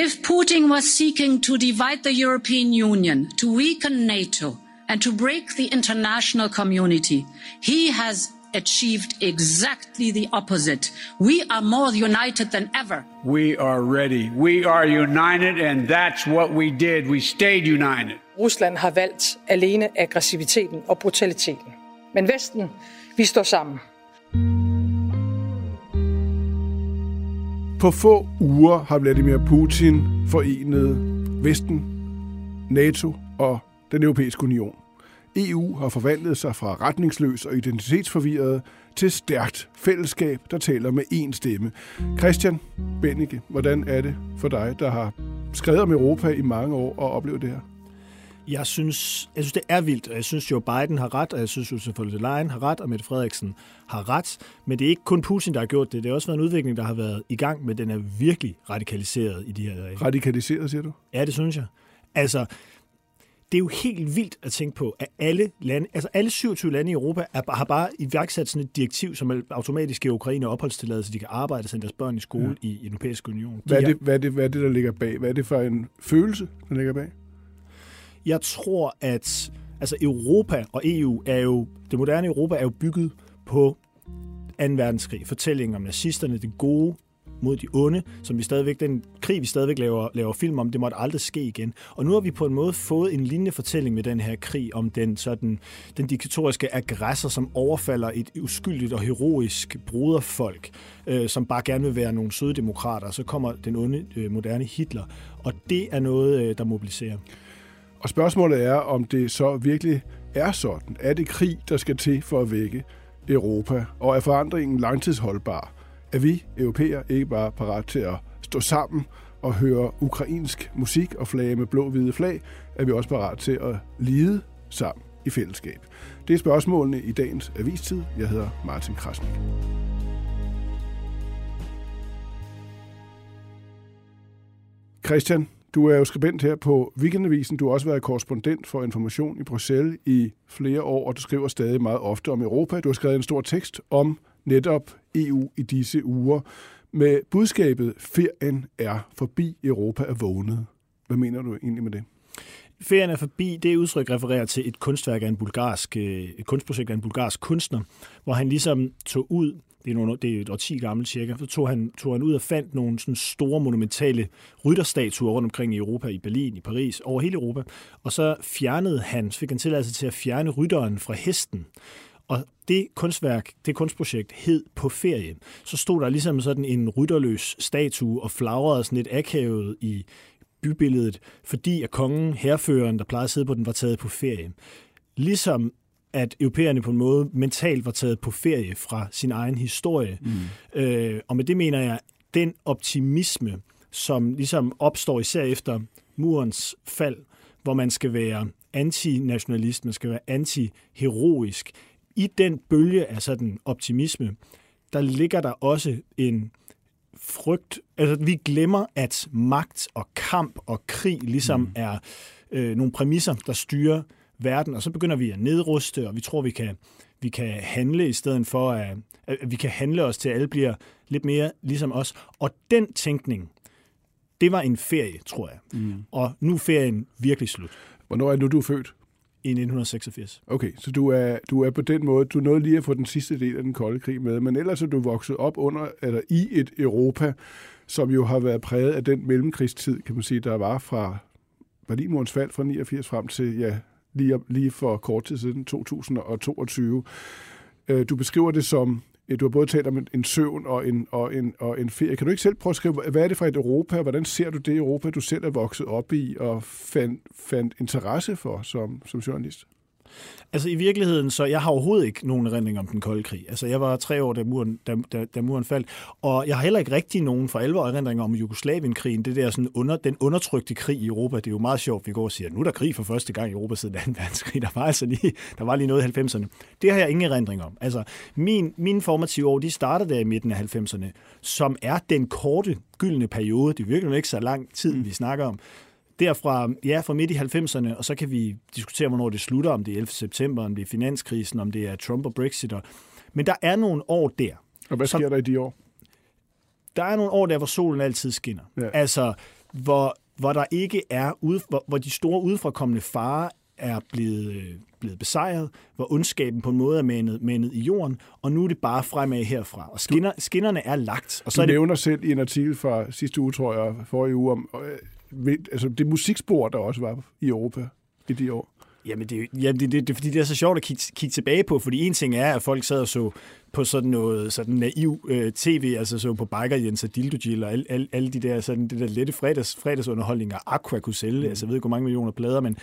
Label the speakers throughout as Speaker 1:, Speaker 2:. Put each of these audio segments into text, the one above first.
Speaker 1: If Putin was seeking to divide the European Union, to weaken NATO, and to break the international community, he has achieved exactly the opposite. We are more united than ever.
Speaker 2: We are ready. We are united, and that's what we did. We stayed united.
Speaker 3: Rusland har valgt alene aggressiviteten og brutaliteten. Men Vesten, vi står sammen.
Speaker 4: På få uger har Vladimir Putin forenet Vesten, NATO og den europæiske union. EU har forvandlet sig fra retningsløs og identitetsforvirret til stærkt fællesskab, der taler med én stemme. Christian Bennike, hvordan er det for dig, der har skrevet om Europa i mange år og oplevet det her?
Speaker 5: Jeg synes, jeg synes, det er vildt, og jeg synes, Joe Biden har ret, og jeg synes, Ursula von der Leyen har ret, og Mette Frederiksen har ret. Men det er ikke kun Putin, der har gjort det. Det har også været en udvikling, der har været i gang, men den er virkelig radikaliseret i de her dage.
Speaker 4: Radikaliseret, siger du?
Speaker 5: Ja, det synes jeg. Altså, det er jo helt vildt at tænke på, at alle lande, altså alle 27 lande i Europa er, har bare iværksat sådan et direktiv, som automatisk giver Ukraine opholdstilladelse, så de kan arbejde og sende deres børn i skole ja. i, i europæiske union.
Speaker 4: Hvad er, det, hvad, er det, hvad er det, der ligger bag? Hvad er det for en følelse, der ligger bag?
Speaker 5: Jeg tror, at altså Europa og EU er jo, det moderne Europa er jo bygget på 2. verdenskrig. Fortællingen om nazisterne, det gode mod de onde, som vi stadigvæk, den krig, vi stadigvæk laver, laver film om, det måtte aldrig ske igen. Og nu har vi på en måde fået en lignende fortælling med den her krig om den, sådan, den diktatoriske aggressor, som overfalder et uskyldigt og heroisk broderfolk, øh, som bare gerne vil være nogle søde demokrater. Så kommer den onde, øh, moderne Hitler. Og det er noget, øh, der mobiliserer.
Speaker 4: Og spørgsmålet er, om det så virkelig er sådan. Er det krig, der skal til for at vække Europa? Og er forandringen langtidsholdbar? Er vi europæer ikke bare parat til at stå sammen og høre ukrainsk musik og flage med blå-hvide flag? Er vi også parat til at lide sammen i fællesskab? Det er spørgsmålene i dagens avistid. Jeg hedder Martin Krasnik. Christian, du er jo skribent her på Weekendavisen. Du har også været korrespondent for Information i Bruxelles i flere år, og du skriver stadig meget ofte om Europa. Du har skrevet en stor tekst om netop EU i disse uger med budskabet, ferien er forbi, Europa er vågnet. Hvad mener du egentlig med det?
Speaker 5: Ferien er forbi, det udtryk refererer til et kunstværk af en bulgarsk, øh, et kunstprojekt af en bulgarsk kunstner, hvor han ligesom tog ud det er, nogle, det er et årti 10 gammelt cirka, så tog han, tog han ud og fandt nogle sådan store monumentale rytterstatuer rundt omkring i Europa, i Berlin, i Paris, over hele Europa, og så fjernede han, så fik han tilladelse til at fjerne rytteren fra hesten. Og det kunstværk, det kunstprojekt hed På ferie. Så stod der ligesom sådan en rytterløs statue og flagrede sådan lidt akavet i bybilledet, fordi at kongen, herføreren, der plejede at sidde på den, var taget på ferie. Ligesom at europæerne på en måde mentalt var taget på ferie fra sin egen historie. Mm. Øh, og med det mener jeg, den optimisme, som ligesom opstår især efter murens fald, hvor man skal være antinationalist, man skal være anti-heroisk. I den bølge af sådan optimisme, der ligger der også en frygt. Altså, vi glemmer, at magt og kamp og krig ligesom mm. er øh, nogle præmisser, der styrer verden, og så begynder vi at nedruste, og vi tror, vi kan, vi kan handle i stedet for, at, at vi kan handle os til, at alle bliver lidt mere ligesom os. Og den tænkning, det var en ferie, tror jeg. Mm. Og nu er ferien virkelig slut.
Speaker 4: Hvornår er det nu, du er født?
Speaker 5: I 1986.
Speaker 4: Okay, så du er, du er på den måde, du nåede lige at få den sidste del af den kolde krig med, men ellers er du vokset op under, eller i et Europa, som jo har været præget af den mellemkrigstid, kan man sige, der var fra Berlinmurens fald fra 89 frem til ja, lige, lige for kort tid siden, 2022. Øh, du beskriver det som, øh, du har både talt om en, søvn og en, og, en, og en ferie. Kan du ikke selv prøve at skrive, hvad er det for et Europa? Hvordan ser du det Europa, du selv er vokset op i og fandt, fandt interesse for som, som journalist?
Speaker 5: Altså i virkeligheden, så jeg har overhovedet ikke nogen erindring om den kolde krig. Altså jeg var tre år, da muren, da, da, da muren faldt, og jeg har heller ikke rigtig nogen for alvor erindringer om Jugoslavienkrigen, det der sådan under, den undertrykte krig i Europa. Det er jo meget sjovt, vi går og siger, nu er der krig for første gang i Europa siden 2. verdenskrig. Der var altså lige, der var lige noget i 90'erne. Det har jeg ingen erindring om. Altså min, mine formative år, de startede der i midten af 90'erne, som er den korte gyldne periode. Det er virkelig ikke så lang tid, vi snakker om derfra, ja, fra midt i 90'erne, og så kan vi diskutere, hvornår det slutter, om det er 11. september, om det er finanskrisen, om det er Trump og Brexit. Men der er nogle år der.
Speaker 4: Og hvad sker
Speaker 5: som,
Speaker 4: der i de år?
Speaker 5: Der er nogle år der, hvor solen altid skinner.
Speaker 4: Ja.
Speaker 5: Altså, hvor, hvor der ikke er, ude, hvor, hvor de store udefrakommende farer er blevet, øh, blevet besejret, hvor ondskaben på en måde er mandet, mandet i jorden, og nu er det bare fremad herfra. Og skinner, skinnerne er lagt. Og så
Speaker 4: Du
Speaker 5: er det,
Speaker 4: nævner selv i en artikel fra sidste uge, tror jeg, forrige uge, om øh, altså det musikspor, der også var i Europa i de år.
Speaker 5: Jamen, det, jamen det, det, det, fordi det er så sjovt at kigge, kigge tilbage på, fordi en ting er, at folk sad og så på sådan noget sådan naiv øh, tv, altså så på Biker Jens og Dildo Jill og alle, alle, alle de der, sådan, det der lette fredags, fredagsunderholdninger, Aqua kunne sælge, mm. altså jeg ved ikke, hvor mange millioner plader, men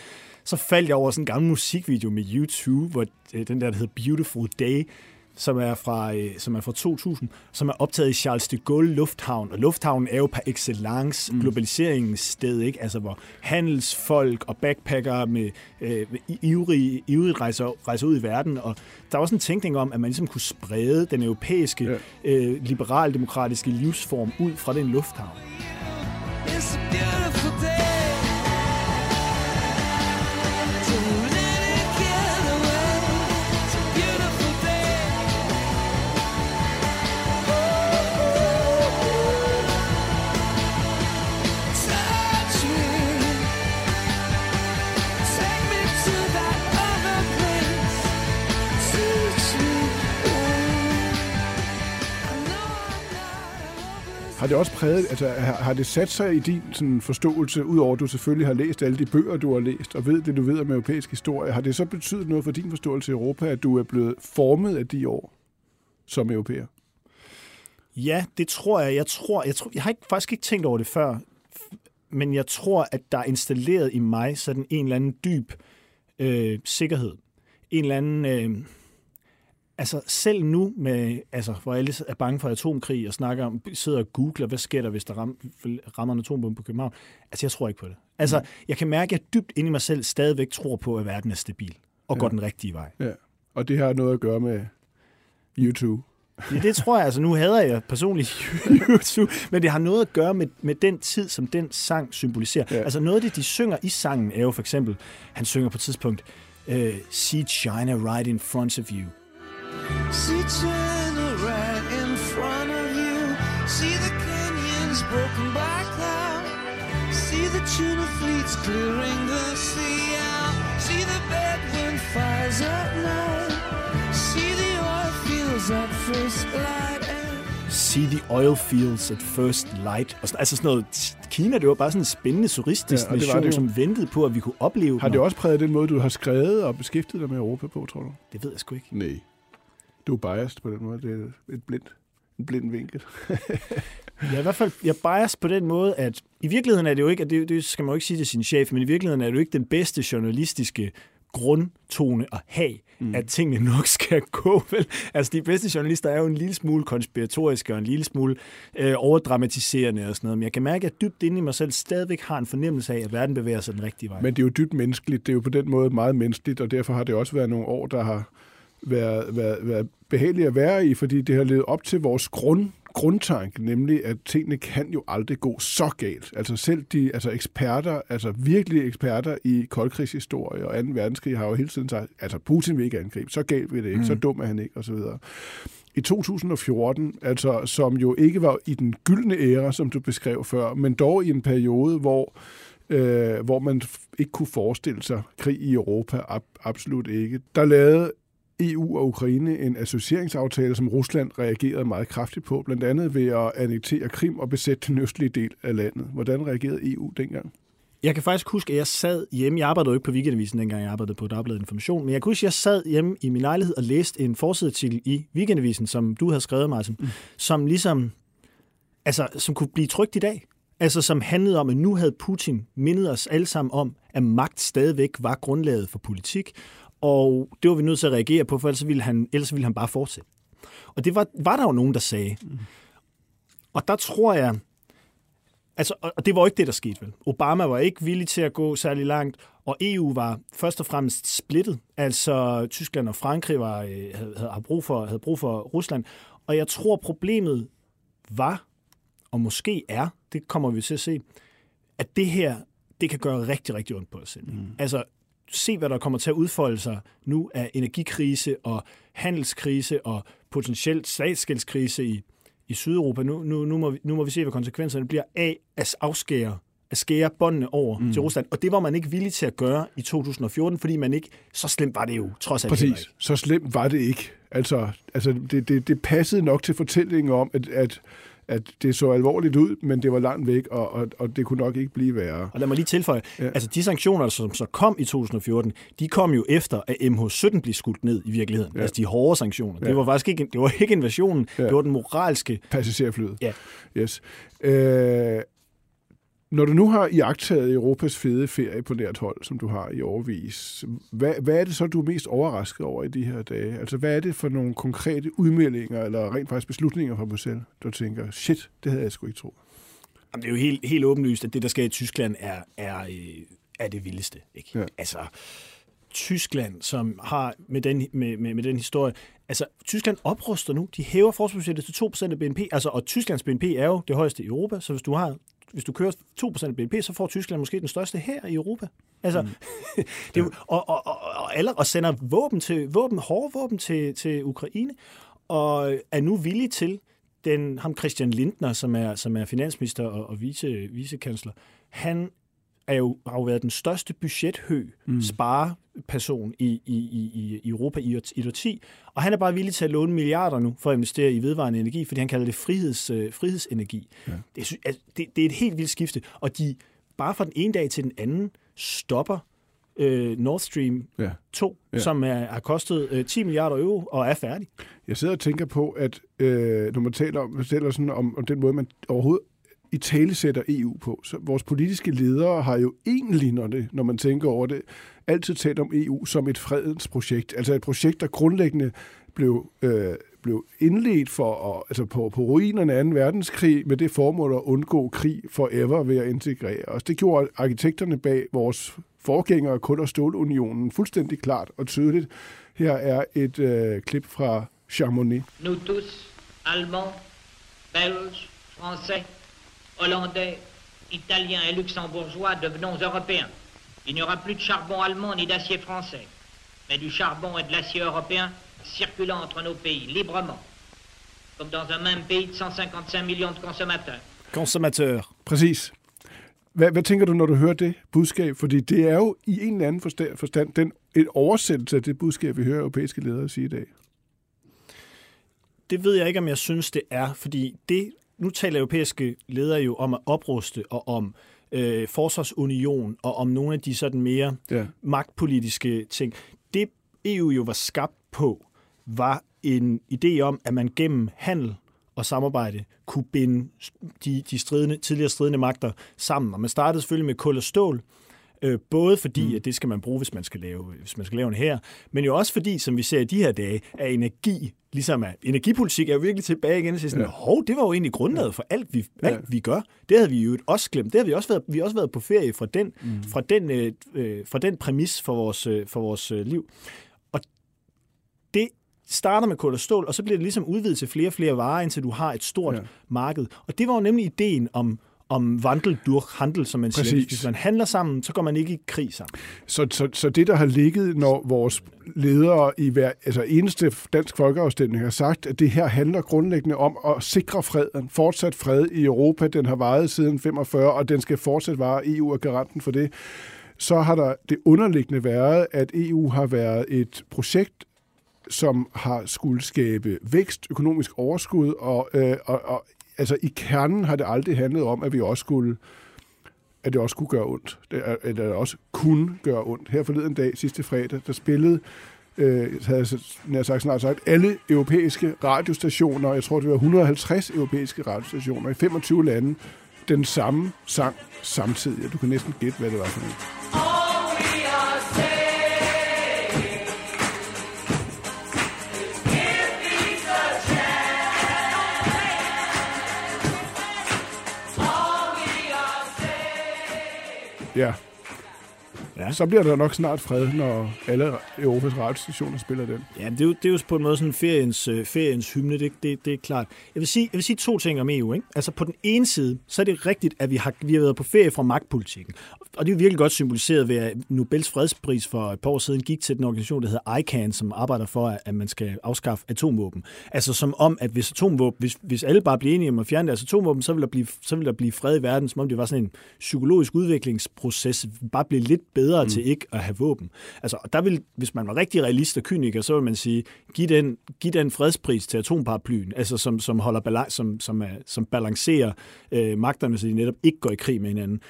Speaker 5: så faldt jeg over sådan en gammel musikvideo med YouTube, hvor øh, den der, der hedder Beautiful Day, som er, fra, øh, som er fra 2000, som er optaget i Charles de Gaulle Lufthavn. Og lufthavnen er jo par excellence mm. globaliseringens sted, ikke? Altså, hvor handelsfolk og backpackere med, øh, med i- ivrige, ivrigt rejser, rejser ud i verden. Og der var også en tænkning om, at man ligesom kunne sprede den europæiske
Speaker 4: Ja.
Speaker 5: øh, liberaldemokratiske livsform ud fra den lufthavn.
Speaker 6: It's a beautiful day
Speaker 4: Har det også præget, altså har, har det sat sig i din sådan, forståelse, udover at du selvfølgelig har læst alle de bøger, du har læst, og ved det, du ved om europæisk historie, har det så betydet noget for din forståelse i Europa, at du er blevet formet af de år som europæer?
Speaker 5: Ja, det tror jeg. Jeg tror, jeg, tror, jeg har ikke, faktisk ikke tænkt over det før, men jeg tror, at der er installeret i mig sådan en eller anden dyb øh, sikkerhed. En eller anden... Øh, altså selv nu, med, altså, hvor alle er bange for atomkrig og snakker om, sidder og googler, hvad sker der, hvis der ram, rammer en atombombe på København. Altså, jeg tror ikke på det. Altså, jeg kan mærke, at jeg dybt inde i mig selv stadigvæk tror på, at verden er stabil og går den rigtige vej.
Speaker 4: Ja. Og det har noget at gøre med YouTube.
Speaker 5: Ja, det tror jeg. Altså, nu hader jeg personligt YouTube, men det har noget at gøre med, med den tid, som den sang symboliserer.
Speaker 4: Ja.
Speaker 5: Ja. Altså noget af det, de synger i sangen, er jo for eksempel, han synger på et tidspunkt, uh, See China right in front of you.
Speaker 6: See China right in front of you. See the canyons broken by cloud. See the tuna fleets clearing the sea out. See the Bedouin fires at night. See the oil fields at first light.
Speaker 5: See the oil fields at first light. Og altså sådan noget, Kina, det var bare sådan en spændende turistisk
Speaker 4: Ja, det var
Speaker 5: nation,
Speaker 4: det jo.
Speaker 5: som ventede på, at vi kunne opleve
Speaker 4: Har
Speaker 5: den,
Speaker 4: det
Speaker 5: og
Speaker 4: også præget den måde, du har skrevet og beskæftiget dig med Europa på, tror du?
Speaker 5: Det ved jeg sgu ikke.
Speaker 4: Nej. Du er biased på den måde. Det er et blindt, en blind vinkel.
Speaker 5: Jeg er i hvert fald jeg biased på den måde, at i virkeligheden er det jo ikke, at det, det skal man jo ikke sige til sin chef, men i virkeligheden er det jo ikke den bedste journalistiske grundtone at have, mm. at tingene nok skal gå, vel? Altså, de bedste journalister er jo en lille smule konspiratoriske og en lille smule øh, overdramatiserende og sådan noget, men jeg kan mærke, at dybt inde i mig selv stadigvæk har en fornemmelse af, at verden bevæger sig den rigtige vej.
Speaker 4: Men det er jo dybt menneskeligt. Det er jo på den måde meget menneskeligt, og derfor har det også været nogle år, der har været, været, været behagelige at være i, fordi det har levet op til vores grund, grundtanke, nemlig at tingene kan jo aldrig gå så galt. Altså selv de altså eksperter, altså virkelig eksperter i koldkrigshistorie og 2. verdenskrig har jo hele tiden sagt, altså Putin vil ikke angribe, så galt vil det ikke, mm. så dum er han ikke, osv. I 2014, altså som jo ikke var i den gyldne æra, som du beskrev før, men dog i en periode, hvor øh, hvor man ikke kunne forestille sig krig i Europa, ab- absolut ikke. Der lavede EU og Ukraine en associeringsaftale, som Rusland reagerede meget kraftigt på, blandt andet ved at annektere Krim og besætte den østlige del af landet. Hvordan reagerede EU dengang?
Speaker 5: Jeg kan faktisk huske, at jeg sad hjemme. Jeg arbejdede jo ikke på Weekendavisen, dengang jeg arbejdede på Dagbladet Information, men jeg kan huske, at jeg sad hjemme i min lejlighed og læste en forsideartikel i Weekendavisen, som du havde skrevet, Martin, mm. som ligesom, altså, som kunne blive trygt i dag. Altså, som handlede om, at nu havde Putin mindet os alle sammen om, at magt stadigvæk var grundlaget for politik, Og det var vi nødt til at reagere på, for ellers ville han, ellers ville han bare fortsætte. Og det var, var der jo nogen, der sagde. Mm. Og der tror jeg, altså, og det var ikke det, der skete vel. Obama var ikke villig til at gå særlig langt, og EU var først og fremmest splittet. Altså Tyskland og Frankrig var, øh, havde, havde, brug for, havde brug for Rusland. Og jeg tror, problemet var, og måske er, det kommer vi til at se, at det her, det kan gøre rigtig, rigtig ondt på os selv. Mm. Altså, se hvad der kommer til at udfolde sig nu af energikrise og handelskrise og potentielt statsgældskrise i, i Sydeuropa. Nu, nu, nu, må vi, nu må vi se, hvad konsekvenserne bliver af at afskære at skære båndene over mm. til Rusland. Og det var man ikke villig til at gøre i 2014, fordi man ikke... Så slemt var det jo, trods alt.
Speaker 4: Præcis. Så slemt var det ikke. Altså, altså det, det, det passede nok til fortællingen om, at, at at det så alvorligt ud, men det var langt væk, og, og, og det kunne nok ikke blive værre.
Speaker 5: Og lad mig lige tilføje, ja. altså de sanktioner, som så kom i 2014, de kom jo efter, at MH17 blev skudt ned i virkeligheden. Ja. Altså de hårde sanktioner. Ja. Det var faktisk ikke, det var ikke invasionen, ja. det var den moralske...
Speaker 4: Passagerflyet.
Speaker 5: Ja.
Speaker 4: Yes. Øh, når du nu har iagtaget Europas fede ferie på nært hold, som du har i overvis, hvad, hvad er det så, du er mest overrasket over i de her dage? Altså, hvad er det for nogle konkrete udmeldinger, eller rent faktisk beslutninger fra Bruxelles, du tænker, shit, det havde jeg sgu ikke troet?
Speaker 5: Jamen, det er jo helt, helt åbenlyst, at det, der sker i Tyskland, er, er, øh, er det vildeste. Ikke? Ja. Altså, Tyskland, som har med den, med, med, med den historie, altså Tyskland opruster nu, de hæver forsvarsbudgettet til 2% af BNP, altså, og Tysklands BNP er jo det højeste i Europa, så hvis du har hvis du kører 2% af BNP, så får Tyskland måske den største her i Europa. Altså, mm. det er, og, og, og, og, alle, og sender våben til våben, hårde våben til, til Ukraine, og er nu villig til, den, ham Christian Lindner, som er, som er finansminister og, og vice, vicekansler, han er jo, har jo været den største budgethø, mm. spareperson i, i, i, i Europa i, i 10, og han er bare villig til at låne milliarder nu for at investere i vedvarende energi, fordi han kalder det friheds, øh, frihedsenergi. Ja. Det, er, altså, det, det er et helt vildt skifte, og de bare fra den ene dag til den anden stopper øh, Nord Stream ja. 2, ja. som er, har kostet øh, 10 milliarder euro og er færdig.
Speaker 4: Jeg sidder og tænker på, at øh, når man taler, om, man taler sådan om, om den måde, man overhovedet i talesætter EU på. Så vores politiske ledere har jo egentlig, når, det, når man tænker over det, altid talt om EU som et fredens projekt. Altså et projekt, der grundlæggende blev, øh, blev indledt for at, altså på, på ruinerne af 2. verdenskrig med det formål at undgå krig forever ved at integrere os. Det gjorde arkitekterne bag vores forgængere kul- og stålunionen fuldstændig klart og tydeligt. Her er et øh, klip fra Chamonix.
Speaker 7: Nous tous, allemands, belges, français, hollandais, italiens et luxembourgeois devenons européens. Il n'y aura plus de charbon allemand ni d'acier français, mais du charbon et de l'acier européen circulant entre nos pays librement, comme dans un même pays de 155 millions de consommateurs.
Speaker 5: Consommateurs.
Speaker 4: Præcis. Hvad, hvad tænker du, når du hører det budskab? Fordi det er jo i en eller anden forstand, forstand den, et oversættelse af det budskab, vi hører europæiske ledere sige i dag.
Speaker 5: Det ved jeg ikke, om jeg synes, det er, fordi det, nu taler europæiske ledere jo om at opruste og om øh, forsvarsunion og om nogle af de sådan mere ja. magtpolitiske ting. Det EU jo var skabt på, var en idé om, at man gennem handel og samarbejde kunne binde de, de stridende, tidligere stridende magter sammen. Og man startede selvfølgelig med kul og stål, Øh, både fordi, mm. at det skal man bruge, hvis man skal lave, hvis man skal lave en her, men jo også fordi, som vi ser i de her dage, at energi, ligesom at energipolitik er jo virkelig tilbage igen, og sådan, ja. hov, det var jo egentlig grundlaget for alt, vi, alt, ja. vi gør. Det havde vi jo også glemt. Det har vi også været, vi har også været på ferie fra den, mm. fra den, øh, øh, fra den præmis for vores, øh, for vores øh, liv. Og det starter med kul og stål, og så bliver det ligesom udvidet til flere og flere varer, indtil du har et stort ja. marked. Og det var jo nemlig ideen om om vandel durch handel, som man Præcis. siger. Hvis man handler sammen, så går man ikke i krig sammen.
Speaker 4: Så, så, så det, der har ligget, når vores ledere i hver altså eneste dansk folkeafstemning har sagt, at det her handler grundlæggende om at sikre freden, fortsat fred i Europa. Den har varet siden 45, og den skal fortsat vare. EU er garanten for det. Så har der det underliggende været, at EU har været et projekt, som har skulle skabe vækst, økonomisk overskud og, øh, og, og altså i kernen har det aldrig handlet om, at vi også skulle at det også skulle gøre ondt. Det, at det også kunne gøre ondt. Her forleden dag, sidste fredag, der spillede øh, havde jeg sagt, snart sagt, alle europæiske radiostationer, jeg tror det var 150 europæiske radiostationer i 25 lande, den samme sang samtidig. Du kan næsten gætte, hvad det var for noget. Ja.
Speaker 5: Ja.
Speaker 4: Så bliver der nok snart fred, når alle Europas radiostationer spiller den.
Speaker 5: Ja, det er, jo, det er jo på en måde sådan feriens, øh, feriens hymne, det, det, det er klart. Jeg vil, sige, jeg vil sige to ting om EU. Ikke? Altså på den ene side, så er det rigtigt, at vi har, vi har været på ferie fra magtpolitikken. Og det er virkelig godt symboliseret ved, at Nobels fredspris for et par år siden gik til den organisation, der hedder ICANN, som arbejder for, at man skal afskaffe atomvåben. Altså som om, at hvis, atomvåben, hvis, hvis alle bare bliver enige om at fjerne deres atomvåben, så vil, der blive, så vil der blive fred i verden, som om det var sådan en psykologisk udviklingsproces, bare blive lidt bedre mm. til ikke at have våben. Altså, der vil, hvis man var rigtig realist og kyniker, så vil man sige, giv den, giv den fredspris til atomparaplyen, altså som, som, holder balance, som, som, er, som balancerer øh, magterne, så de netop ikke går i krig med hinanden.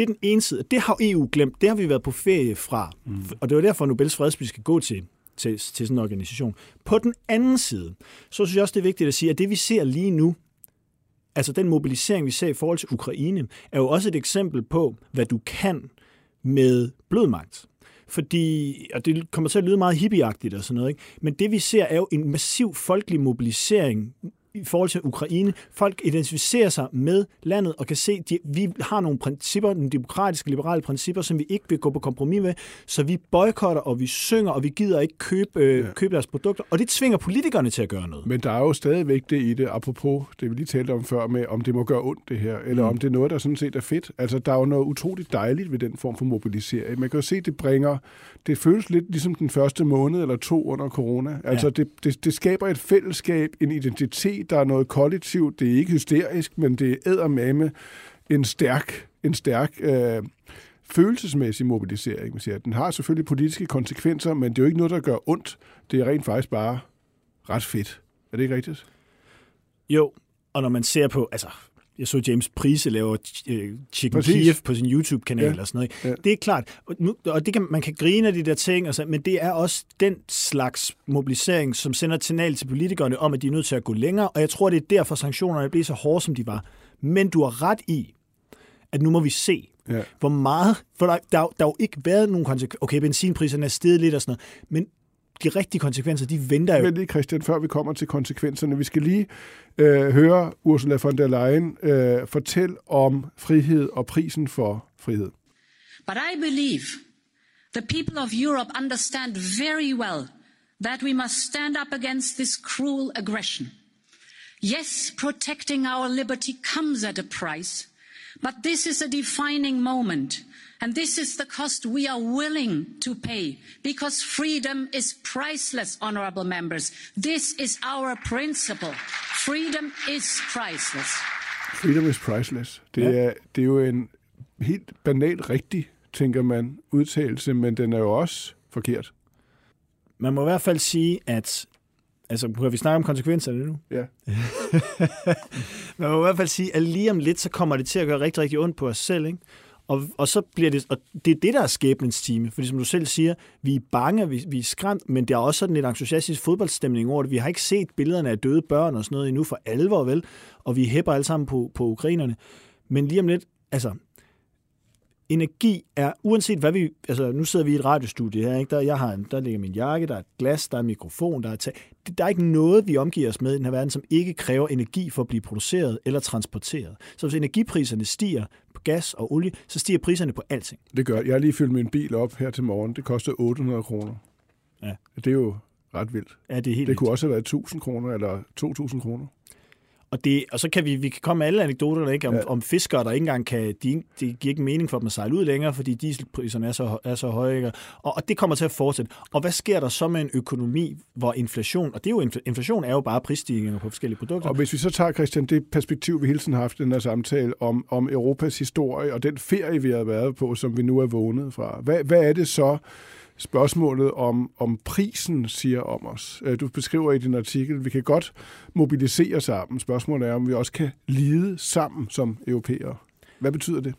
Speaker 5: Det er den ene side. Det har EU glemt. Det har vi været på ferie fra. Mm. Og det var derfor, at Nobels fredspris skal gå til, til, til sådan en organisation. På den anden side, så synes jeg også, det er vigtigt at sige, at det vi ser lige nu, altså den mobilisering, vi ser i forhold til Ukraine, er jo også et eksempel på, hvad du kan med blødmagt. Fordi, og det kommer til at lyde meget hippieagtigt og sådan noget, ikke? men det vi ser er jo en massiv folkelig mobilisering i forhold til Ukraine. Folk identificerer sig med landet og kan se, at vi har nogle principper, nogle demokratiske, liberale principper, som vi ikke vil gå på kompromis med, så vi boykotter, og vi synger, og vi gider ikke købe, øh, ja. købe deres produkter, og det tvinger politikerne til at gøre noget.
Speaker 4: Men der er jo stadigvæk det i det, apropos det, vi lige talte om før, med om det må gøre ondt det her, eller mm. om det er noget, der sådan set er fedt. Altså, der er jo noget utroligt dejligt ved den form for mobilisering. Man kan jo se, det bringer, det føles lidt ligesom den første måned eller to under corona. Altså, ja. det, det, det skaber et fællesskab, en identitet, der er noget kollektivt. Det er ikke hysterisk, men det er eddermame en stærk, en stærk øh, følelsesmæssig mobilisering. Man siger. Den har selvfølgelig politiske konsekvenser, men det er jo ikke noget, der gør ondt. Det er rent faktisk bare ret fedt. Er det ikke rigtigt?
Speaker 5: Jo, og når man ser på, altså jeg så James Prise lave uh, Chicken Præcis. Kiev på sin YouTube-kanal ja. og sådan noget. Ja. Det er klart, og, nu, og det kan, man kan grine af de der ting, og så, men det er også den slags mobilisering, som sender et signal til politikerne om, at de er nødt til at gå længere, og jeg tror, det er derfor sanktionerne bliver så hårde, som de var. Men du har ret i, at nu må vi se, ja. hvor meget... For der, der, der har jo ikke været nogen konsekvenser. Okay, benzinpriserne er steget lidt og sådan noget, men de rigtige konsekvenser, de venter jo.
Speaker 4: Men lige, Christian, før vi kommer til konsekvenserne, vi skal lige øh, høre Ursula von der Leyen øh, fortælle om frihed og prisen for frihed.
Speaker 1: But I believe the people of Europe understand very well that we must stand up against this cruel aggression. Yes, protecting our liberty comes at a price, but this is a defining moment And this is the cost we are willing to pay because freedom is priceless, honorable members. This is our principle. Freedom is priceless.
Speaker 4: Freedom is priceless. Det, ja. er, det er jo en helt banal rigtig, tænker man, udtalelse, men den er jo også forkert.
Speaker 5: Man må i hvert fald sige, at Altså, kan vi snakke om konsekvenserne nu?
Speaker 4: Ja.
Speaker 5: Man må i hvert fald sige, at lige om lidt, så kommer det til at gøre rigtig, rigtig ondt på os selv, ikke? Og, og så bliver det, og det er det, der er skæbnens time. Fordi som du selv siger, vi er bange, vi, vi er skræmt, men der er også sådan en entusiastisk fodboldstemning over det. Vi har ikke set billederne af døde børn og sådan noget endnu for alvor, vel? Og vi hæpper alle sammen på, på ukrainerne. Men lige om lidt, altså, energi er, uanset hvad vi, altså nu sidder vi i et radiostudie her, ikke? Der, jeg har en, der ligger min jakke, der er et glas, der er en mikrofon, der er tag. Der er ikke noget, vi omgiver os med i den her verden, som ikke kræver energi for at blive produceret eller transporteret. Så hvis energipriserne stiger gas og olie, så stiger priserne på alting.
Speaker 4: Det gør Jeg har lige fyldt min bil op her til morgen. Det koster 800 kroner.
Speaker 5: Ja.
Speaker 4: Det er jo ret vildt.
Speaker 5: Ja, det er helt
Speaker 4: Det
Speaker 5: vildt.
Speaker 4: kunne også have været 1000 kroner eller 2000 kroner.
Speaker 5: Og, det, og så kan vi, vi kan komme med alle anekdoterne ikke? Om,
Speaker 4: Ja.
Speaker 5: om fiskere, der ikke engang kan... De, det giver ikke mening for dem at sejle ud længere, fordi dieselpriserne er så, er så høje. Ikke? Og, og det kommer til at fortsætte. Og hvad sker der så med en økonomi, hvor inflation... Og det er jo, infl- inflation er jo bare prisstigninger på forskellige produkter.
Speaker 4: Og hvis vi så tager, Christian, det perspektiv, vi hele tiden har haft i den her samtale om, om Europas historie og den ferie, vi har været på, som vi nu er vågnet fra. Hvad, hvad er det så, spørgsmålet om, om prisen siger om os? Øh, Du beskriver i din artikel, at vi kan godt mobilisere sammen. Spørgsmålet er, om vi også kan lide sammen som europæere. Hvad betyder det?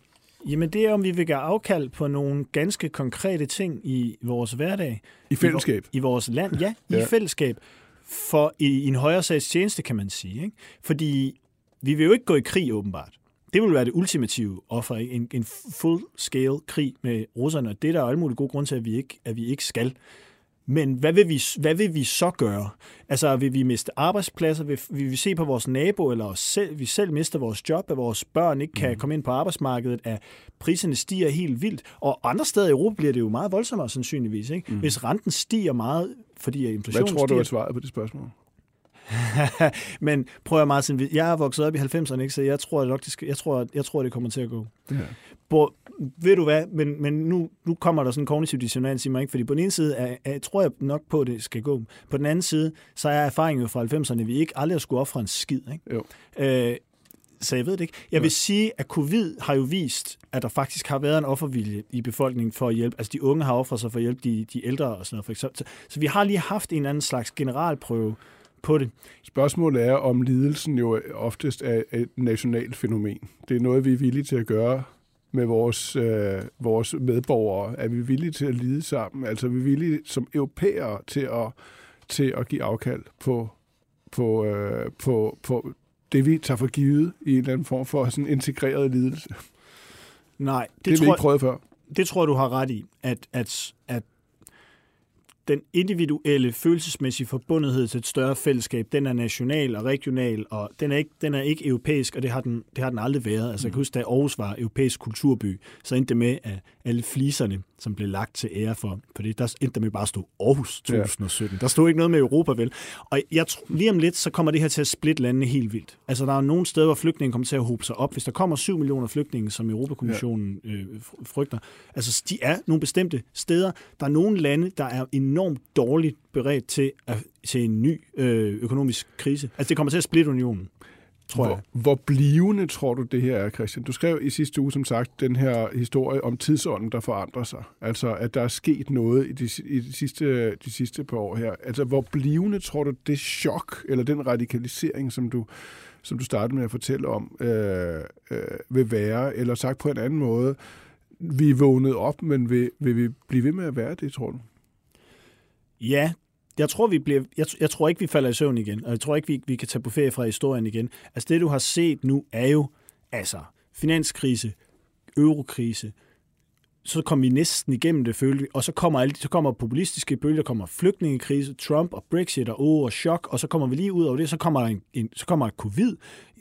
Speaker 5: Jamen det er, om vi vil gøre afkald på nogle ganske konkrete ting i vores hverdag.
Speaker 4: I fællesskab?
Speaker 5: I, i vores land, ja, i
Speaker 4: ja.
Speaker 5: fællesskab. For i, i en højere sags tjeneste, kan man sige. Ikke? Fordi vi vil jo ikke gå i krig, åbenbart. Det vil være det ultimative offer, ikke? En, en full-scale krig med russerne, og det er der alle mulige gode grunde til, at vi ikke, at vi ikke skal. Men hvad vil, vi, hvad vil vi så gøre? Altså, vil vi miste arbejdspladser? Vil, vil vi se på vores nabo, eller os selv, vi selv mister vores job, at vores børn ikke kan mm. komme ind på arbejdsmarkedet, at priserne stiger helt vildt? Og andre steder i Europa bliver det jo meget voldsommere sandsynligvis. Ikke? Mm. Hvis renten stiger meget, fordi inflationen
Speaker 4: Hvad tror du
Speaker 5: stiger,
Speaker 4: er svaret på det spørgsmål?
Speaker 5: Men prøv at Martin, jeg er vokset op i 90'erne, ikke? så jeg tror, nok, det skal, jeg, tror, jeg tror, det kommer til at gå.
Speaker 4: Ja.
Speaker 5: På, ved du hvad, men, men nu, nu kommer der sådan en kognitiv dissonans i mig, ikke? fordi på den ene side er, er, tror jeg nok på, at det skal gå. På den anden side, så er erfaringen jo fra 90'erne, at vi ikke aldrig har skulle ofre en skid. Ikke?
Speaker 4: Jo.
Speaker 5: Øh, så jeg ved det ikke. Jeg vil sige, at covid har jo vist, at der faktisk har været en offervilje i befolkningen for at hjælpe. Altså de unge har offret sig for at hjælpe de, de ældre og sådan noget. For eksempel. Så, så vi har lige haft en anden slags generalprøve på det.
Speaker 4: Spørgsmålet er, om lidelsen jo oftest er et nationalt fænomen. Det er noget, vi er villige til at gøre med vores, øh, vores medborgere. Er vi villige til at lide sammen? Altså er vi villige som europæere til at, til at give afkald på, på, øh, på, på det, vi tager for givet i en eller anden form for sådan integreret lidelse?
Speaker 5: Nej, det,
Speaker 4: Det, har vi
Speaker 5: tror,
Speaker 4: ikke prøvet før.
Speaker 5: det tror du har ret i, at, at, at den individuelle følelsesmæssige forbundethed til et større fællesskab, den er national og regional, og den er ikke, den er ikke europæisk, og det har, den, det har den aldrig været. Altså, jeg kan huske, da Aarhus var europæisk kulturby, så endte det med, at alle fliserne, som blev lagt til ære for, for det, der endte der med bare at stå Aarhus 2017. Der stod ikke noget med Europa, vel? Og jeg tror, lige om lidt, så kommer det her til at splitte landene helt vildt. Altså, der er nogle steder, hvor flygtninge kommer til at hobe sig op. Hvis der kommer 7 millioner flygtninge, som Europakommissionen øh, fr- frygter, altså, de er nogle bestemte steder. Der er nogle lande, der er enormt dårligt beredt til, at, til en ny øh, økonomisk krise. Altså, det kommer til at splitte unionen, tror jeg.
Speaker 4: Hvor, hvor blivende tror du, det her er, Christian? Du skrev i sidste uge, som sagt, den her historie om tidsånden, der forandrer sig. Altså, at der er sket noget i de, i de, sidste, de sidste par år her. Altså, hvor blivende tror du, det chok, eller den radikalisering, som du, som du startede med at fortælle om, øh, øh, vil være? Eller sagt på en anden måde, vi er vågnet op, men vil, vil vi blive ved med at være det, tror du?
Speaker 5: Ja, jeg tror, vi bliver, jeg, jeg tror ikke, vi falder i søvn igen, og jeg tror ikke, vi, vi kan tage på ferie fra historien igen. Altså det, du har set nu, er jo altså finanskrise, eurokrise, så kom vi næsten igennem det, følte vi. Og så kommer, alle, så kommer populistiske bølger, kommer flygtningekrise, Trump og Brexit og oh, og chok, og så kommer vi lige ud over det, så kommer der, en, en, så kommer der covid.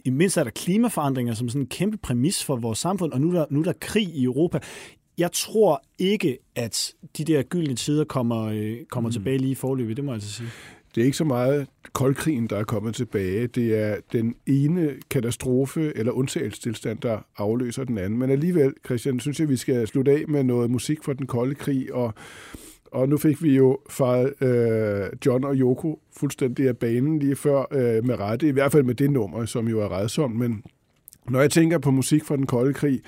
Speaker 5: I mindst er der klimaforandringer som sådan en kæmpe præmis for vores samfund, og nu er der, nu er der krig i Europa. Jeg tror ikke, at de der gyldne tider kommer, øh, kommer mm. tilbage lige i forløbet, det må jeg altså sige.
Speaker 4: Det er ikke så meget koldkrigen, der er kommet tilbage. Det er den ene katastrofe eller undtagelsestilstand, der afløser den anden. Men alligevel, Christian, synes jeg, vi skal slutte af med noget musik fra den kolde krig. Og, og nu fik vi jo fra øh, John og Yoko fuldstændig af banen lige før øh, med rette. I hvert fald med det nummer, som jo er redsomt. Men når jeg tænker på musik fra den kolde krig,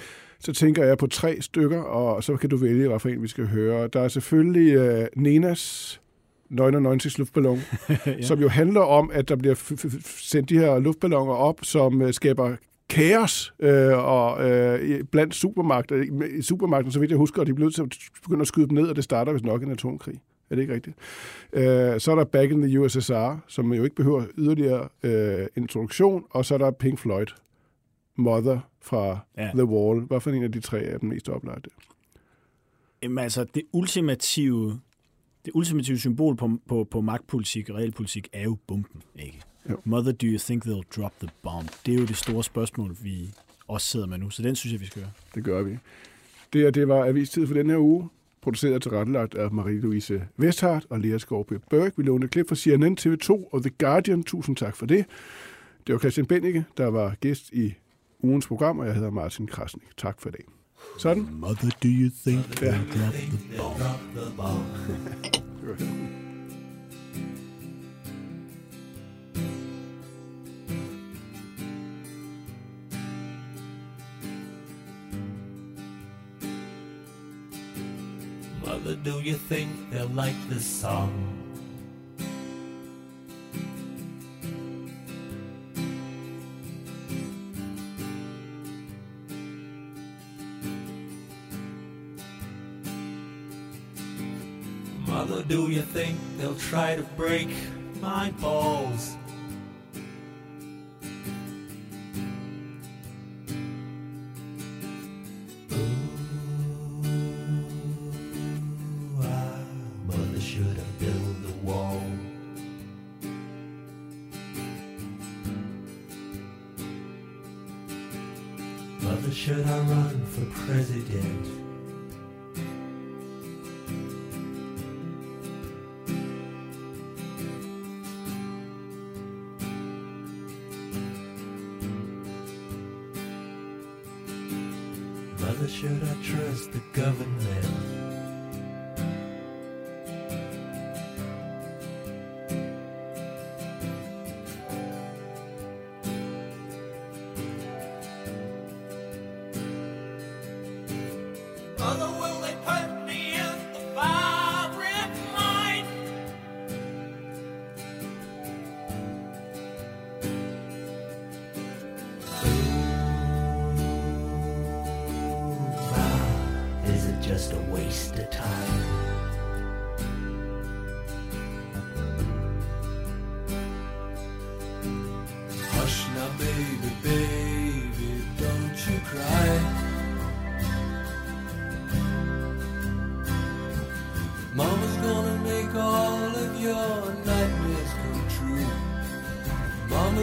Speaker 4: så tænker jeg på tre stykker, og så kan du vælge, hvad for en vi skal høre. Der er selvfølgelig øh, Nenas 99 luftballon, ja. som jo handler om, at der bliver sendt de her luftballoner op, som øh, skaber kaos øh, og øh, blandt supermagter. I supermagten, så vidt jeg husker, og de bliver nødt til at begynde at skyde dem ned, og det starter vist nok en atomkrig. Er det ikke rigtigt? Øh, så er der Back in the USSR, som jo ikke behøver yderligere øh, introduktion, og så er der Pink Floyd, Mother fra
Speaker 5: Ja.
Speaker 4: The Wall. Hvad for en af de tre er den mest oplagte?
Speaker 5: Jamen altså, det ultimative, det ultimative symbol på, på, på magtpolitik og realpolitik er jo bomben, ikke?
Speaker 4: Jo.
Speaker 5: Mother, do you think they'll drop the bomb? Det er jo det store spørgsmål, vi også sidder med nu, så den synes jeg, vi skal høre.
Speaker 4: Det gør vi. Det her, det var avistid for den her uge. Produceret og tilrettelagt af Marie-Louise Vesthardt og Lea Skovbø Berg. Vi lånte klip fra CNN, TV2 og The Guardian. Tusind tak for det. Det var Christian Bennike, der var gæst i ugens program, og jeg hedder Martin Krasnik. Tak for i dag. Sådan.
Speaker 5: Mother, do you think
Speaker 4: Ja.
Speaker 5: drop the bomb?
Speaker 6: Mother, do you think they'll like this song? Think they'll try to break my balls? Should I trust the government?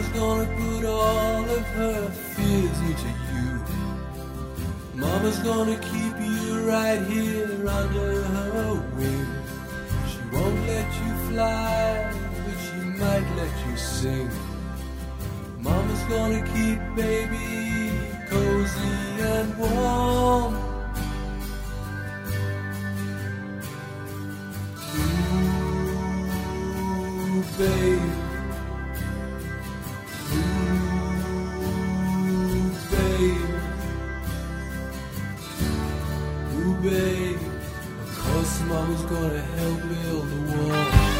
Speaker 6: Mama's gonna put all of her fears into you. Mama's gonna keep you right here under her wing. She won't let you fly, but she might let you sing. Mama's gonna keep baby mama's gonna help build the wall.